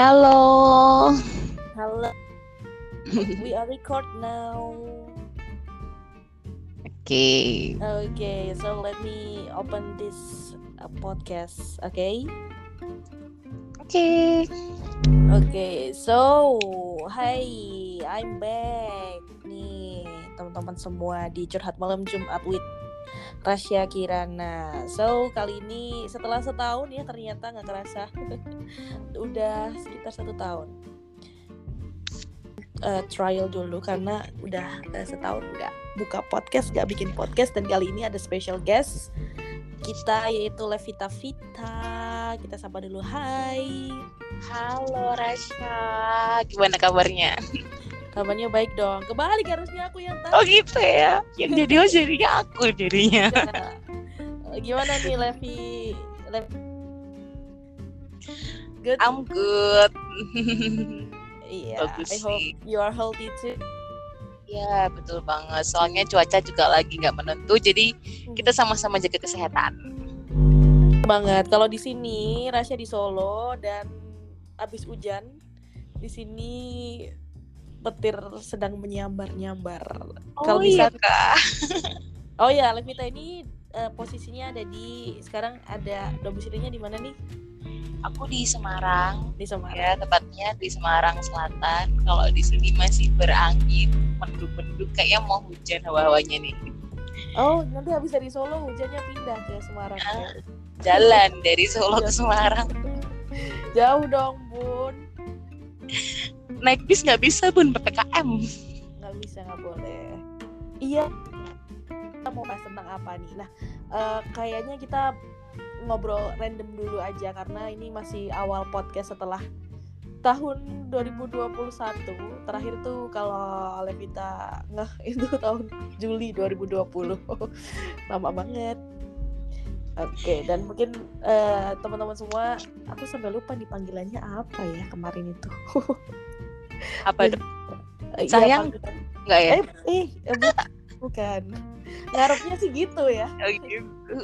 Halo. Hello. we are record now. Oke. Okay, so let me open this uh, podcast. Okay. Oke. Okay, so hi, I'm back nih teman-teman semua di curhat malam Jumat with Rasya Kirana. So kali ini setelah setahun ya ternyata nggak kerasa udah sekitar satu tahun. Uh, trial dulu karena udah uh, setahun nggak buka podcast nggak bikin podcast dan kali ini ada special guest kita yaitu Levita Vita kita sapa dulu hai Halo Rasya. Gimana kabarnya? kabarnya baik dong kebalik harusnya aku yang Oh tahu gitu ya. Yang jadi host jadinya aku jadinya. Ya. gimana nih Levi Levi good I'm good. iya bagus I hope sih. you are healthy too ya betul banget. Soalnya cuaca juga lagi nggak menentu, jadi kita sama-sama jaga kesehatan. banget kalau di sini Rasya di Solo dan abis hujan di sini petir sedang menyambar-nyambar Kalau iya bisa- kak. oh ya Levita ini eh, posisinya ada di sekarang ada domisilinya di mana nih Aku di Semarang. di Semarang Ya tepatnya di Semarang Selatan. Kalau di sini masih berangin, mendung-mendung, kayaknya mau hujan hawa-hawanya nih. oh nanti habis dari Solo hujannya pindah ke Semarang Ah. Jalan dari Solo ke Semarang. jauh dong Bun Naik bis nggak bisa bun ppkm. nggak bisa nggak boleh. Iya. Kita mau bahas tentang apa nih? Nah eh, kayaknya kita ngobrol random dulu aja karena ini masih awal podcast setelah tahun 2021 terakhir tuh kalau Levita ngeh itu tahun Juli 2020 lama banget. Oke dan mungkin eh, teman-teman semua aku sampai lupa nih panggilannya apa ya kemarin itu Apa Iya. tuh? Eh, iya, Sayang? Nggak ya? eh, eh, eh, bu- bukan ngarepnya sih gitu ya Oh, gitu.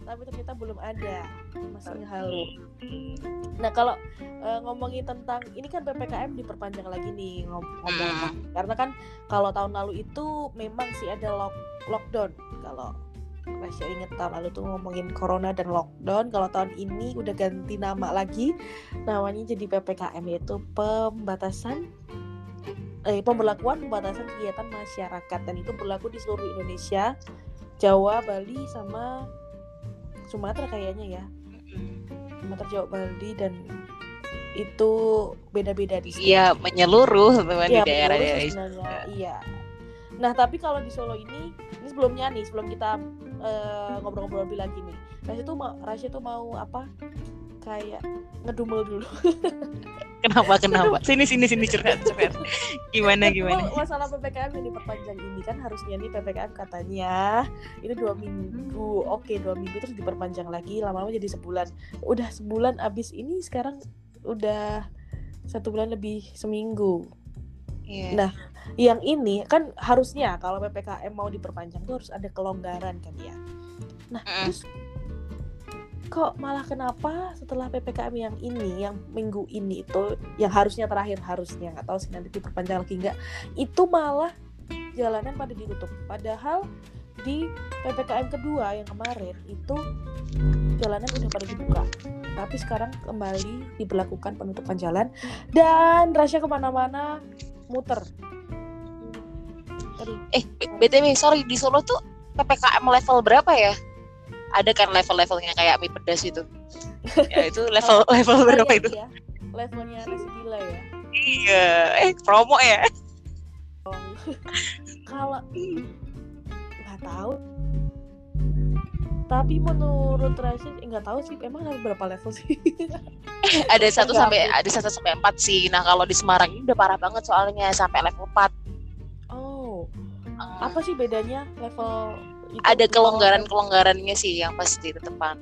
tapi ternyata belum ada masih halu nah kalau eh, ngomongin tentang ini kan ppkm diperpanjang lagi nih ngom- ngomong karena kan kalau tahun lalu itu memang sih ada lock lockdown kalau Rasya inget tahun lalu tuh ngomongin corona dan lockdown. Kalau tahun ini udah ganti nama lagi namanya jadi ppkm yaitu pembatasan eh, pemberlakuan pembatasan kegiatan masyarakat. Dan itu berlaku di seluruh Indonesia Jawa Bali sama Sumatera kayaknya ya. Sumatera Jawa Bali dan itu beda-beda di sini. Iya menyeluruh teman di Iya, daerah menurut daerah sebenarnya, Iya. Nah, tapi kalau di Solo ini, ini sebelumnya nih, sebelum kita eh, ngobrol-ngobrol lebih lagi nih. Rasya tuh mau Rasya tuh mau apa? Kayak ngedumel dulu. Kenapa kenapa? Sini sini sini curhat curhat. Gimana gimana? Masalah PPKM yang diperpanjang ini kan harusnya nih PPKM katanya itu dua minggu, oke dua minggu terus diperpanjang lagi lama-lama jadi sebulan. Udah sebulan abis ini sekarang udah satu bulan lebih seminggu. Iya. Nah, yang ini kan harusnya kalau PPKM mau diperpanjang tuh harus ada kelonggaran kan ya. Nah, Mm. terus kok malah kenapa setelah PPKM yang ini, yang minggu ini itu yang harusnya terakhir harusnya nggak tahu sih nanti diperpanjang lagi nggak, itu malah jalanan pada ditutup. Padahal di PPKM kedua yang kemarin itu jalanan udah pada dibuka. Tapi sekarang kembali diberlakukan penutupan jalan dan Rasya ke mana-mana muter. Aduh, Eh btw sorry di Solo tuh ppkm level berapa ya? Ada kan level-levelnya kayak mie pedas itu. ya itu level level oh berapa iya, itu? iya. Levelnya nasi gila ya. Iya. Eh promo ya? Kalau nggak tahu. Tapi menurut Rasya eh, nggak tahu sih emang ada berapa level sih. ada satu sampai ada satu sampai empat sih. Nah kalau di Semarang ini udah parah banget soalnya sampai level 4 oh, Eh, apa sih bedanya level itu ada di bawah kelonggaran-kelonggarannya sih yang pasti tetepan.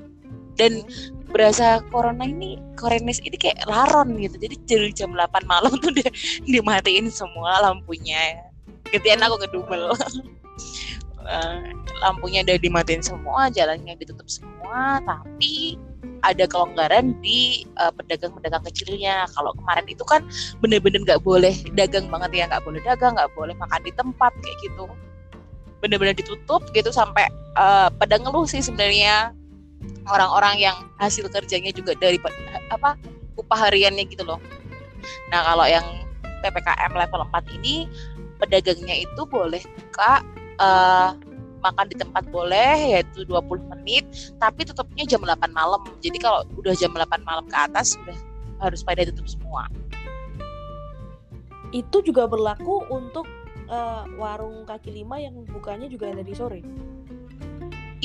Dan berasa corona ini Korenis ini kayak laron gitu. Jadi dari jam 8 malam tuh udah dimatiin semua lampunya. Kemudian aku kedumel. Eh, lampunya udah dimatiin semua, jalannya ditutup semua, tapi ada kelonggaran di uh, pedagang-pedagang kecilnya. Kalau kemarin itu kan bener-bener nggak boleh dagang banget ya, nggak boleh dagang, nggak boleh makan di tempat kayak gitu. Bener-bener ditutup gitu sampai uh, pada ngeluh sih sebenarnya orang-orang yang hasil kerjanya juga dari apa upah hariannya gitu loh. Nah kalau yang ppkm level 4 ini pedagangnya itu boleh buka uh, makan di tempat boleh yaitu 20 menit tapi tutupnya jam 8 malam. Jadi kalau udah jam 8 malam ke atas sudah harus pada tutup semua. Itu juga berlaku untuk uh, warung kaki lima yang bukanya juga dari sore.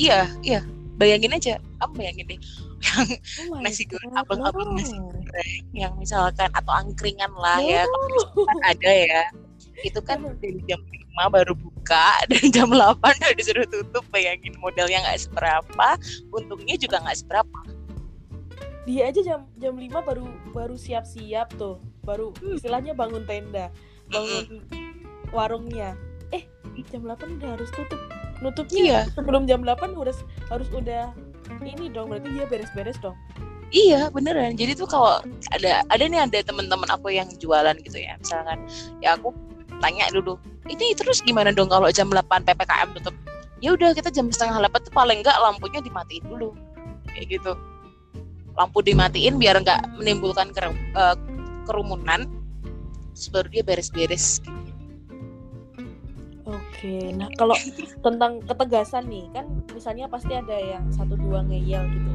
Iya iya. Bayangin aja kamu bayangin deh. Yang oh nasi goreng abang-abang nasi goreng yang misalkan atau angkringan lah ya kalau ada ya itu kan dari jam 5 baru buka dan jam 8 udah disuruh tutup bayangin modalnya nggak seberapa untungnya juga nggak seberapa dia aja jam jam 5 baru baru siap-siap tuh baru hmm. istilahnya bangun tenda bangun warungnya eh jam 8 udah harus tutup nutupnya iya. sebelum jam 8 udah harus udah ini dong berarti dia beres-beres dong Iya beneran. Jadi tuh kalau ada ada nih ada teman-teman aku yang jualan gitu ya. Misalkan ya aku tanya dulu ini terus gimana dong kalau jam 8 ppkm tutup? Ya udah kita jam setengah 8 tuh paling enggak lampunya dimatiin dulu. Kayak gitu. Lampu dimatiin biar enggak menimbulkan uh, kerumunan baru dia beres-beres Oke, nah kalau tentang ketegasan nih kan misalnya pasti ada yang satu dua ngeyel gitu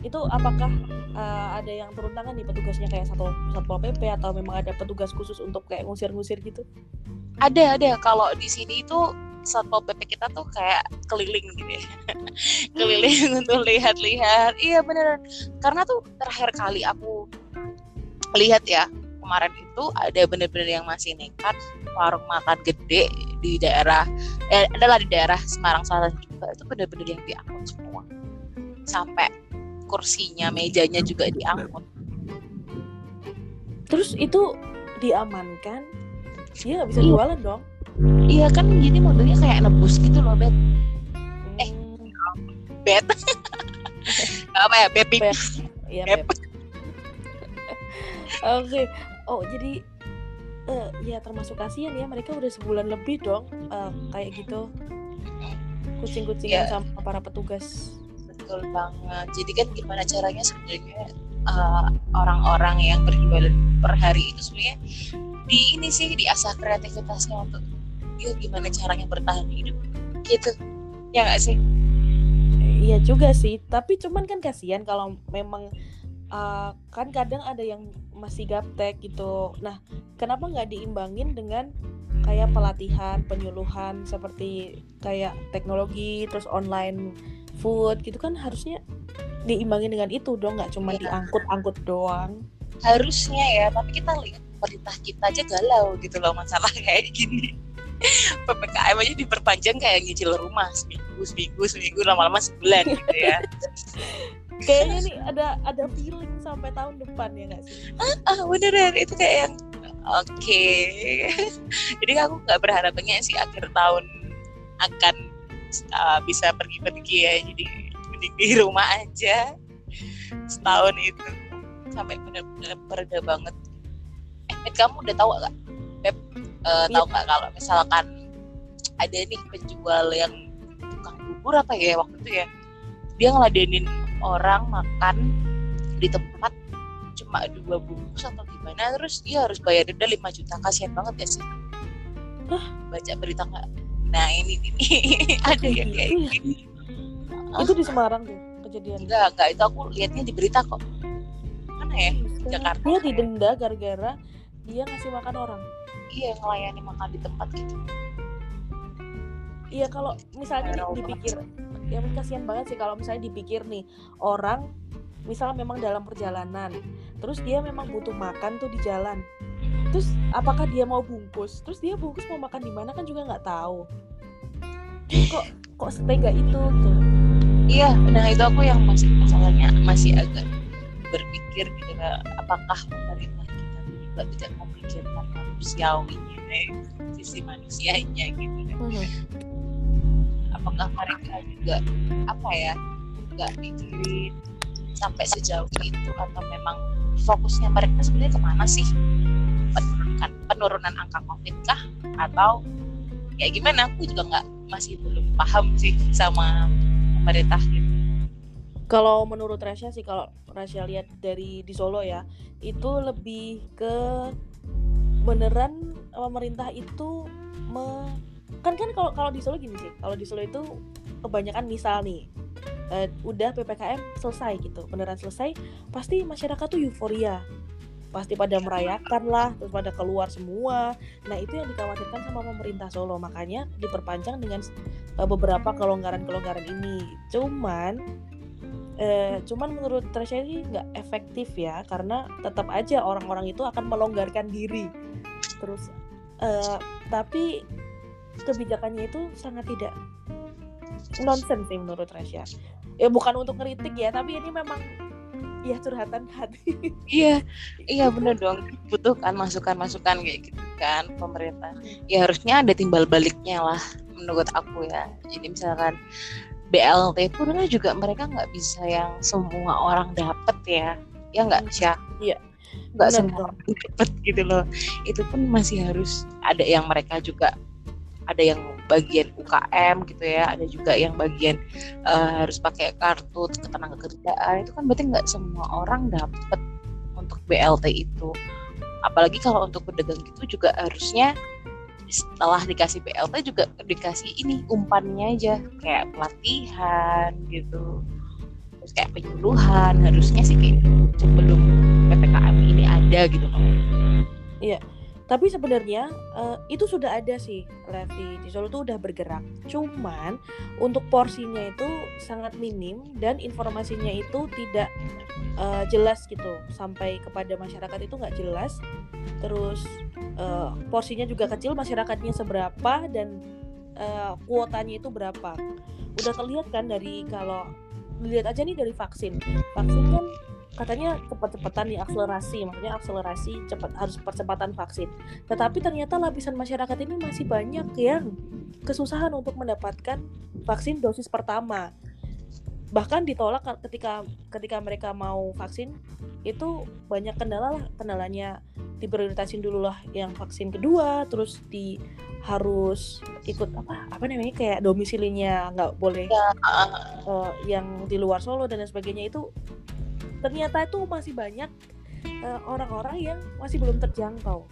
itu apakah uh, ada yang turun tangan nih petugasnya kayak satu satpol pp atau memang ada petugas khusus untuk kayak ngusir-ngusir gitu? Ada ada. Kalau di sini itu satpol pp kita tuh kayak keliling gitu ya. Keliling hmm. untuk lihat-lihat. Iya beneran. Karena tuh terakhir kali aku lihat ya kemarin itu ada bener-bener yang masih nekat warung makan gede di daerah eh, adalah di daerah Semarang Selatan juga. Itu bener-bener yang diangkut semua. Sampai kursinya mejanya juga diangkut terus itu diamankan? Dia nggak bisa iya. jualan dong? Iya kan jadi modelnya kayak nebus gitu loh bet eh hmm. bet apa ya baby iya oke. Okay. oh jadi uh, ya termasuk kasihan ya mereka udah sebulan lebih dong uh, kayak gitu. Kucing-kucingan yeah. sama para petugas betul banget. Jadi kan gimana caranya sebenarnya uh, orang-orang yang berjualan per hari itu sebenarnya di ini sih diasah kreativitasnya untuk dia gimana caranya bertahan hidup? Gitu. Ya nggak sih? Iya juga sih tapi cuman kan kasihan kalau memang uh, kan kadang ada yang masih gaptek gitu. Nah kenapa nggak diimbangin dengan kayak pelatihan penyuluhan seperti kayak teknologi terus online food gitu kan harusnya diimbangi dengan itu dong nggak cuma ya. diangkut-angkut doang harusnya ya tapi kita lihat pemerintah kita aja galau gitu loh masalah kayak gini ppkm aja diperpanjang kayak nyicil rumah seminggu seminggu seminggu lama-lama sebulan gitu ya kayaknya nih ada ada feeling sampai tahun depan ya nggak sih ah, ah beneran itu kayak yang oke okay. jadi aku nggak berharap banyak sih akhir tahun akan uh, bisa pergi-pergi ya jadi mending di rumah aja. Setahun itu sampai benar-benar pereda banget. Eh kamu udah tahu gak Beb? Uh, tahu nggak kalau misalkan ada nih penjual yang tukang bubur apa ya waktu itu ya dia ngeladenin orang makan di tempat cuma dua bungkus atau gimana terus dia harus bayar denda 5 juta kasihan banget ya sih. Hah? baca berita nggak nah ini ini. Ada yang kayak gini. itu di Semarang tuh kejadian. Enggak enggak. Itu aku lihatnya di berita kok. Mana ya? Jakarta. dia didenda gara-gara dia ngasih makan orang. Iya ngelayani makan di tempat gitu. Iya kalau misalnya dipikir ya kasihan banget sih kalau misalnya dipikir nih orang misalnya memang dalam perjalanan terus dia memang butuh makan tuh di jalan terus apakah dia mau bungkus? Terus dia bungkus mau makan di mana kan juga nggak tahu. Kok kok setega itu tuh? Iya nah itu aku yang masih masalahnya masih agak berpikir gitu apakah pemerintah kita juga tidak memikirkan manusiawinya eh, sisi manusianya gitu kan hmm. apakah mereka juga apa ya nggak mikirin sampai sejauh itu atau memang fokusnya mereka sebenarnya ke mana sih penurunkan penurunan angka covid kah? Atau ya gimana? Aku juga nggak masih belum paham sih sama pemerintah gitu. Kalau menurut Rasya sih kalau Rasya lihat dari di Solo ya itu lebih ke beneran pemerintah itu me kan kan kalau kalau di Solo gini sih kalau di Solo itu kebanyakan misal nih uh, udah ppkm selesai gitu beneran selesai pasti masyarakat tuh euforia pasti pada merayakan lah terus pada keluar semua. Nah itu yang dikhawatirkan sama pemerintah Solo. Makanya diperpanjang dengan uh, beberapa kelonggaran-kelonggaran ini. Cuman uh, cuman menurut Tresya ini nggak efektif ya karena tetap aja orang-orang itu akan melonggarkan diri. Terus uh, tapi kebijakannya itu sangat tidak nonsense sih menurut Rasya ya bukan untuk ngeritik ya tapi ini memang ya curhatan hati. Iya. Iya bener dong. Butuhkan masukan masukan kayak gitu kan pemerintah. Ya harusnya ada timbal baliknya lah menurut aku ya. Jadi misalkan BLT pun juga mereka nggak bisa yang semua orang dapet ya. Ya nggak sih iya. Nggak semua orang dapet gitu loh. Itu pun masih harus ada yang mereka juga ada yang bagian UKM gitu ya. Ada juga yang bagian uh, harus pakai kartu ketenaga kerjaan. Itu kan berarti nggak semua orang dapat untuk BLT itu. Apalagi kalau untuk pedagang gitu juga harusnya setelah dikasih BLT juga dikasih ini umpannya aja. Kayak pelatihan gitu. Terus kayak penyuluhan. Harusnya sih kayak gitu. Sebelum ppkm ini ada gitu. Loh iya tapi sebenarnya uh, itu sudah ada sih Levi di Solo tuh udah bergerak. Cuman untuk porsinya itu sangat minim dan informasinya itu tidak uh, jelas gitu. Sampai kepada masyarakat itu nggak jelas. Terus uh, porsinya juga kecil masyarakatnya seberapa dan uh, kuotanya itu berapa. Udah terlihat kan dari kalau dilihat aja nih dari vaksin. Vaksin kan katanya cepat-cepatan diakselerasi maksudnya akselerasi cepat harus percepatan vaksin. Tetapi ternyata lapisan masyarakat ini masih banyak yang kesusahan untuk mendapatkan vaksin dosis pertama. Bahkan ditolak ketika ketika mereka mau vaksin itu banyak kendala lah kendalanya. Diprioritasin dulu lah yang vaksin kedua terus di harus ikut apa apa namanya kayak domisilinya nggak boleh ya. uh, yang di luar Solo dan sebagainya itu ternyata itu masih banyak eh, orang-orang uh, yang masih belum terjangkau.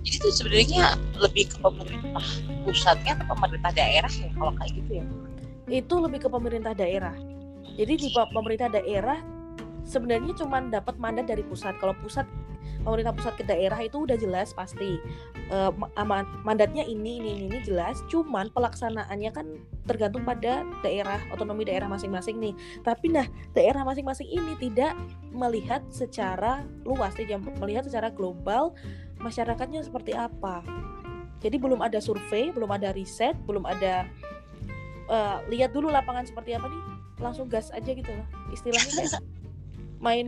Jadi itu sebenarnya lebih ke pemerintah pusatnya atau pemerintah daerah ya kalau kayak gitu ya? Itu lebih ke pemerintah daerah. Jadi di pemerintah daerah sebenarnya cuma dapat mandat dari pusat. Kalau pusat pemerintah pusat ke daerah itu udah jelas pasti. Uh, mandatnya ini ini ini jelas cuman pelaksanaannya kan tergantung pada daerah otonomi daerah masing-masing nih. Tapi nah daerah masing-masing ini tidak melihat secara luas tidak melihat secara global masyarakatnya seperti apa. Jadi belum ada survei belum ada riset belum ada uh, lihat dulu lapangan seperti apa nih langsung gas aja gitu loh. Istilahnya kayak main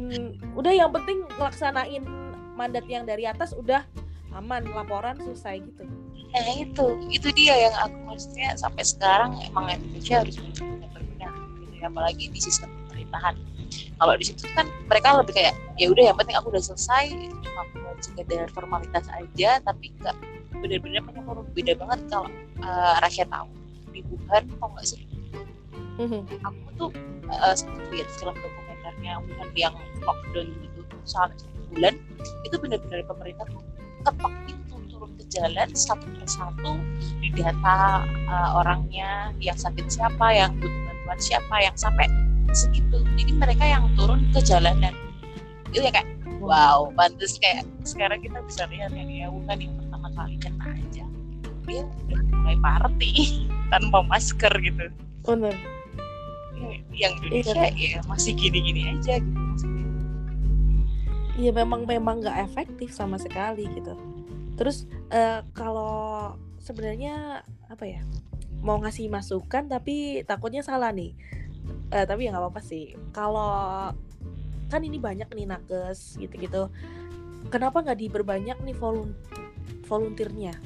udah yang penting laksanain mandat yang dari atas udah aman laporan selesai gitu. Nah itu. Itu dia yang aku maksudnya sampai sekarang emang Indonesia harus benar berbenah gitu ya apalagi di sistem pemerintahan. Kalau di situ kan mereka lebih kayak ya udah yang penting aku udah selesai cuma buat sekedar formalitas aja tapi nggak benar-benar menyeluruh beda banget kalau uh, rakyat tahu. Di Wuhan tau nggak sih? Mm-hmm. aku tuh uh, sempat lihat film dokumenternya Wuhan yang lockdown gitu soal bulan itu benar-benar pemerintah tuh ketok itu turun ke jalan satu persatu di data uh, orangnya yang sakit siapa yang butuh bantuan siapa yang sampai segitu. Jadi mereka yang turun ke jalanan. Itu ya kayak wow pantas kayak sekarang kita bisa lihat ya bukan yang pertama kali kena aja. Dia udah mulai party tanpa masker gitu. Benar yang Indonesia iya. ya masih gini-gini aja gitu Iya memang memang nggak efektif sama sekali gitu. Terus uh, kalau sebenarnya apa ya mau ngasih masukan tapi takutnya salah nih. Uh, tapi ya nggak apa-apa sih. Kalau kan ini banyak nih nakes gitu-gitu. Kenapa nggak diperbanyak nih volun volunteernya?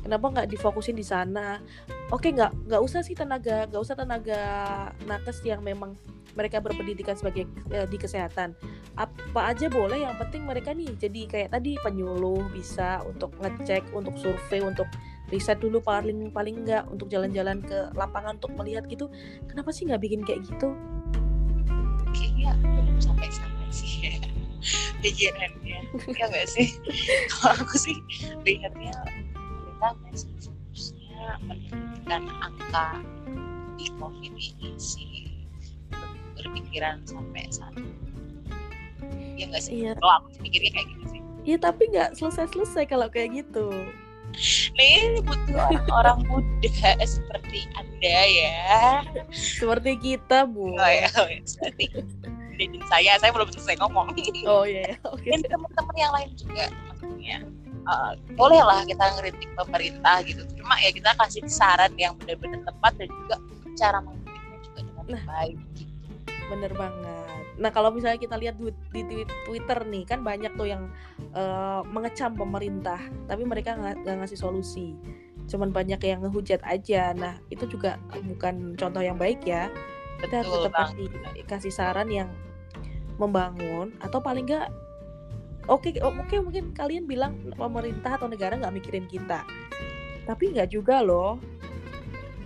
Kenapa nggak difokusin di sana? oke nggak nggak usah sih tenaga nggak usah tenaga nakes yang memang mereka berpendidikan sebagai eh, di kesehatan. Apa aja boleh yang penting mereka nih jadi kayak tadi penyuluh bisa untuk ngecek untuk survei untuk riset dulu paling paling nggak untuk jalan-jalan ke lapangan untuk melihat gitu. Kenapa sih nggak bikin kayak gitu? Kayaknya belum sampai sana sih ya ya nggak sih? Kalau aku sih lihatnya kita fokusnya menurunkan angka di covid ini sih berpikiran sampai sana ya nggak sih Iya. kalau aku sih mikirnya kayak gitu sih Iya tapi nggak selesai-selesai kalau kayak gitu. nih butuh orang-orang muda seperti anda ya Seperti kita bu. oh ya oh ya berarti jadi saya saya belum selesai ngomong Oh iya, iya. oke. dan teman-teman yang lain juga maksudnya uh, boleh lah kita ngeritik pemerintah gitu cuma ya kita kasih saran yang benar-benar tepat dan juga cara mengkritiknya juga dengan Nah. baik gitu. Bener banget. Nah kalau misalnya kita lihat di, di twi- Twitter nih kan banyak tuh yang eh, mengecam pemerintah, tapi mereka nggak ngasih solusi. Cuman banyak yang ngehujat aja. Nah itu juga bukan contoh yang baik ya. Kita harus tetap kasih, kasih saran yang membangun atau paling nggak oke o- oke mungkin kalian bilang pemerintah atau negara nggak mikirin kita tapi nggak juga loh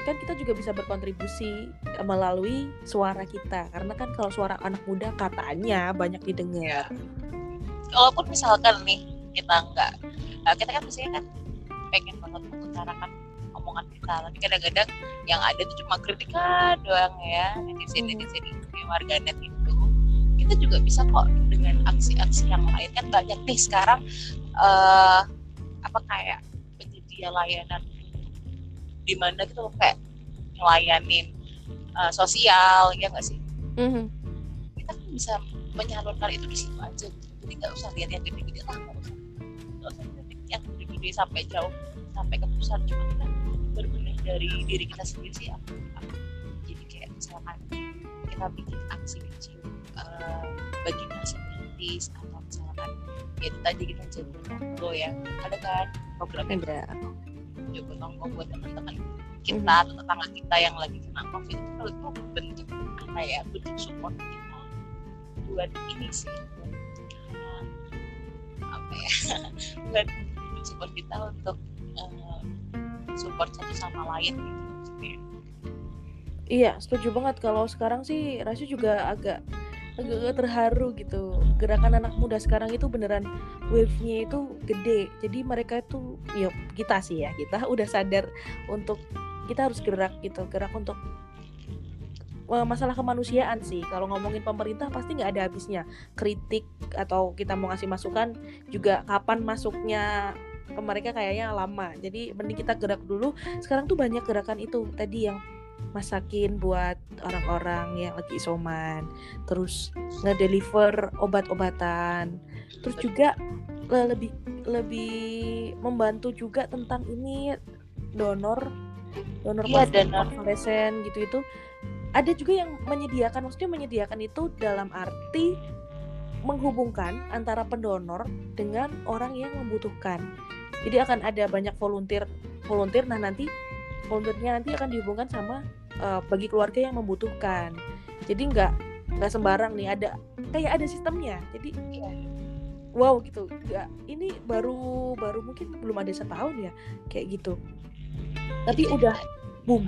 kan kita juga bisa berkontribusi eh, melalui suara kita. Karena kan kalau suara anak muda katanya banyak didengar. Kalaupun misalkan nih kita nggak uh, kita kan biasanya kan pengen banget mengutarakan omongan kita. Tapi kadang-kadang yang ada tuh cuma kritikan doang ya. Hmm. netizen itu yang warganet itu. Kita juga bisa kok dengan aksi-aksi yang lain. Kan banyak nih sekarang eh apa kayak penyedia layanan di mana gitu kayak ngelayanin eh, sosial ya nggak sih Mhm. kita kan bisa menyalurkan itu di situ aja gitu. jadi nggak usah lihat yang gede-gede lah nggak usah nggak usah lihat yang gede-gede sampai jauh sampai ke pusat cuma kita berbenah dari diri kita sendiri sih aku, aku. jadi kayak misalkan kita bikin aksi kecil eh, bagi nasi gratis atau misalkan ya itu tadi kita jadi tonggo ya ada kan program yang Ada. Juga tonggo buat teman-teman kita atau tetangga kita yang lagi kena covid itu itu bentuk apa ya bentuk support kita buat ini sih buat, apa ya buat support kita untuk eh, support satu sama lain gitu. Iya, setuju banget. Kalau sekarang sih Rasya juga agak agak terharu gitu. Gerakan anak muda sekarang itu beneran wave-nya itu gede. Jadi mereka itu ya kita sih ya, kita udah sadar untuk kita harus gerak gitu, gerak untuk eh, masalah kemanusiaan sih. Kalau ngomongin pemerintah pasti nggak ada habisnya. Kritik atau kita mau ngasih masukan juga kapan masuknya ke mereka kayaknya lama. Jadi mending kita gerak dulu. Sekarang tuh banyak gerakan itu tadi yang masakin buat orang-orang yang lagi isoman, terus ngedeliver obat-obatan, terus juga le- lebih lebih membantu juga tentang ini donor donor donor. konvalesen gitu itu. Ada juga yang menyediakan maksudnya menyediakan itu dalam arti menghubungkan antara pendonor dengan orang yang membutuhkan. Jadi akan ada banyak volunteer volunteer. Nah nanti volunteernya nanti akan dihubungkan sama eh, bagi keluarga yang membutuhkan jadi nggak nggak sembarang nih ada kayak ada sistemnya jadi Iya. wow gitu nggak ini baru baru mungkin belum ada setahun ya kayak gitu tapi Jadi udah boom.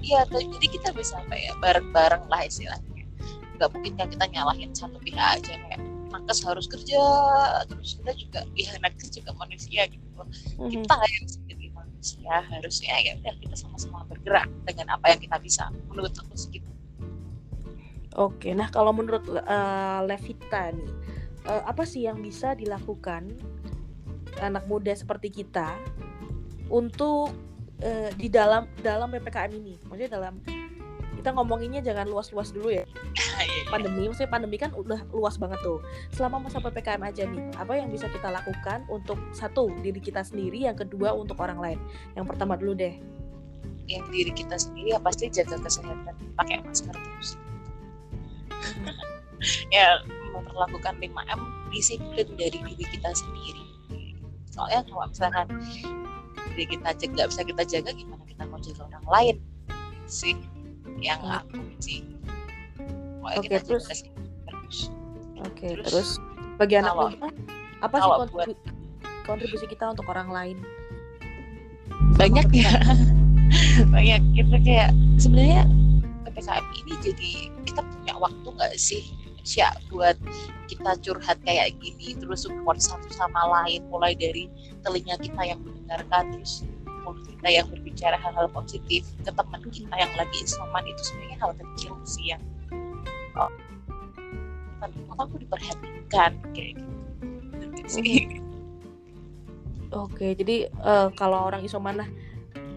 Iya, jadi kita bisa apa ya bareng-bareng lah istilahnya. Nggak mungkin kan kita nyalahin satu pihak aja kayak nakes harus kerja, terus kita juga ya nakes juga manusia gitu. Mhm. Kita yang manusia harusnya ya udah kita sama-sama bergerak dengan apa yang kita bisa. Menurut aku sih gitu. Oke, nah kalau menurut eh, Levita nih, eh, apa sih yang bisa dilakukan anak muda seperti kita untuk eh, di dalam dalam ppkm ini? Maksudnya dalam kita ngomonginnya jangan luas-luas dulu ya. Pandemi, maksudnya pandemi kan udah luas banget tuh. Selama masa ppkm aja nih, apa yang bisa kita lakukan untuk satu diri kita sendiri, yang kedua untuk orang lain. Yang pertama dulu deh. yang diri kita sendiri ya pasti jaga kesehatan, pakai masker terus. ya memperlakukan 5M disiplin dari diri kita sendiri. Soalnya kalau misalkan diri kita nggak bisa kita jaga gimana kita mau jaga orang lain sih yang Hmm. aku sih Oke, kita terus? jaga sih terus. Oke, Terus, terus? Bagi anak kalau- muda apa sih kalau kontribu- kontribusi kita untuk orang lain? banyak ya. Banyak. Kita kayak sebenarnya ppkm ini jadi kita punya waktu nggak sih Sya buat kita curhat kayak gini terus support satu sama lain mulai dari telinga kita yang mendengarkan terus kita yang berbicara hal-hal positif ke teman kita yang lagi isoman itu sebenarnya hal kecil sih yang oh, aku diperhatikan kayak gitu sih Oke, jadi eh, kalau orang isoman lah,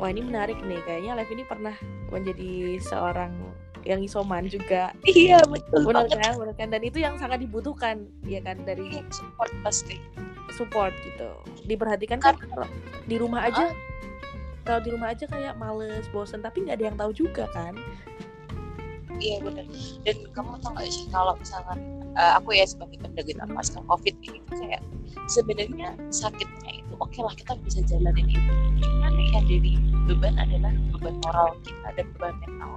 wah ini menarik nih. Kayaknya Lev ini pernah menjadi seorang yang isoman juga. iya betul Benar kan, benar kan. Dan itu yang sangat dibutuhkan, ya kan dari Iya, support pasti support gitu. Diperhatikan kan Kan- di rumah aja. Kalau di rumah aja kayak males, bosen, tapi nggak ada yang tahu juga kan. Iya benar. Dan kamu tau gak sih kalau misalkan eh, aku ya sebagai penderita pasca covid ini kayak sebenarnya sakitnya itu oke lah kita bisa jalanin itu. Cuman yang jadi beban adalah beban moral kita dan beban mental.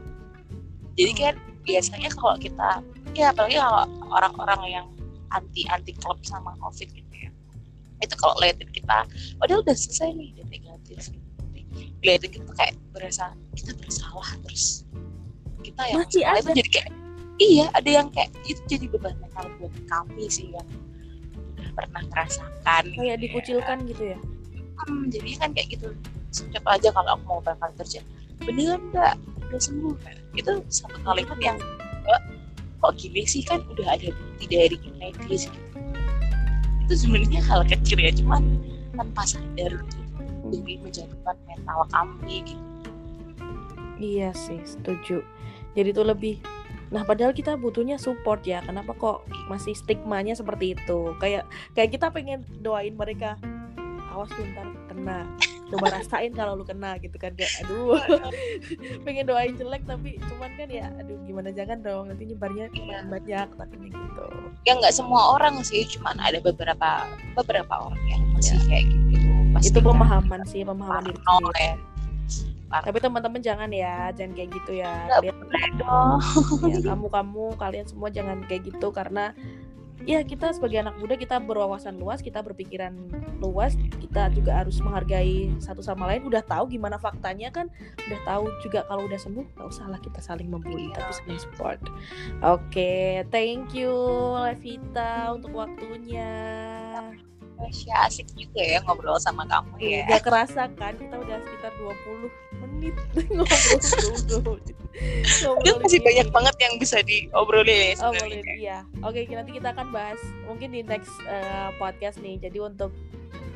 Jadi kan biasanya kalau kita ya apalagi kalau orang-orang yang anti anti klub sama covid gitu ya itu kalau liatin kita padahal udah selesai nih udah negatif gitu. Liatin kita kayak berasa kita bersalah terus. Kita yang Masih salah itu ada. jadi kayak iya ada yang kayak itu jadi beban mental buat kami sih yang udah pernah merasakan gitu Kayak ya. dikucilkan gitu ya. Hmm, jadi kan kayak gitu. Contoh aja kalau aku mau berangkat kerja beneran nggak udah sembuh kan itu satu kalimat yang "Mbak, kok gini sih? Kan udah ada bukti dari medis. Gitu itu sebenarnya hal kecil ya cuman tanpa sadar gitu jadi menjatuhkan mental kami gitu Iya sih, setuju. Jadi itu lebih Nah, padahal kita butuhnya support ya. Kenapa kok masih stigmanya seperti itu? Kayak kayak kita pengen doain mereka awas lu ntar kena. Coba rasain kalau lu kena gitu kan kayak aduh. pengen doain jelek tapi cuman kan ya aduh gimana jangan dong nanti nyebarnya Iya. banyak takutnya gitu. ya nggak semua orang sih cuman ada beberapa beberapa orang yang masih kayak gitu Pasti Ya. itu kan pemahaman sih, pemahaman diri parno sendiri. ya Tapi teman-teman jangan ya, jangan kayak gitu ya. ya kamu kamu kalian semua jangan kayak gitu karena ya kita sebagai anak muda kita berwawasan luas kita berpikiran luas kita juga harus menghargai satu sama lain. Udah tahu gimana faktanya kan? Udah tahu juga kalau udah sembuh nggak usah lah kita saling membuli tapi saling support. Oke thank you Levita untuk waktunya Masya asik juga ya ngobrol sama kamu ya Gak kerasa kan kita udah sekitar 20 menit ngobrol Itu masih banyak banget yang bisa diobrolin ya Oh sebenarnya. boleh, iya. Oke, nanti kita akan bahas mungkin di next eh, podcast nih. Jadi untuk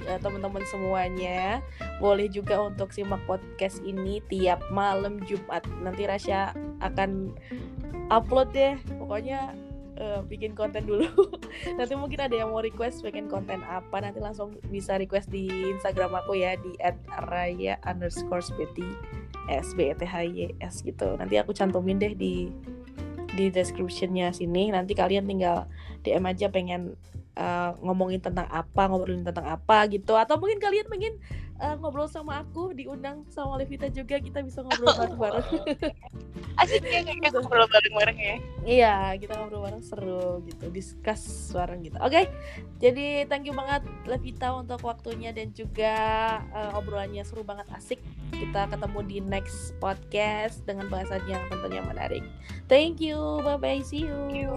eh, teman-teman semuanya boleh juga untuk simak podcast ini tiap malam Jumat. Nanti Rasya akan upload deh. Pokoknya eh, bikin konten dulu. nanti mungkin ada yang mau request bikin konten apa, nanti langsung bisa request di Instagram aku ya di @raya underscore betty s b e t h y s gitu. Nanti aku cantumin deh di di descriptionnya sini nanti kalian tinggal DM aja pengen uh, ngomongin tentang apa ngobrolin tentang apa gitu atau mungkin kalian pengen uh, ngobrol sama aku diundang sama Levita juga kita bisa ngobrol bareng-bareng. Asik ya kayak ngobrol bareng-bareng ya. Iya kita ngobrol bareng seru gitu discuss bareng gitu. Oke jadi thank you banget Levita untuk waktunya dan juga uh, obrolannya seru banget asik. Kita ketemu di next podcast dengan bahasan yang tentunya menarik. Thank you bye bye see you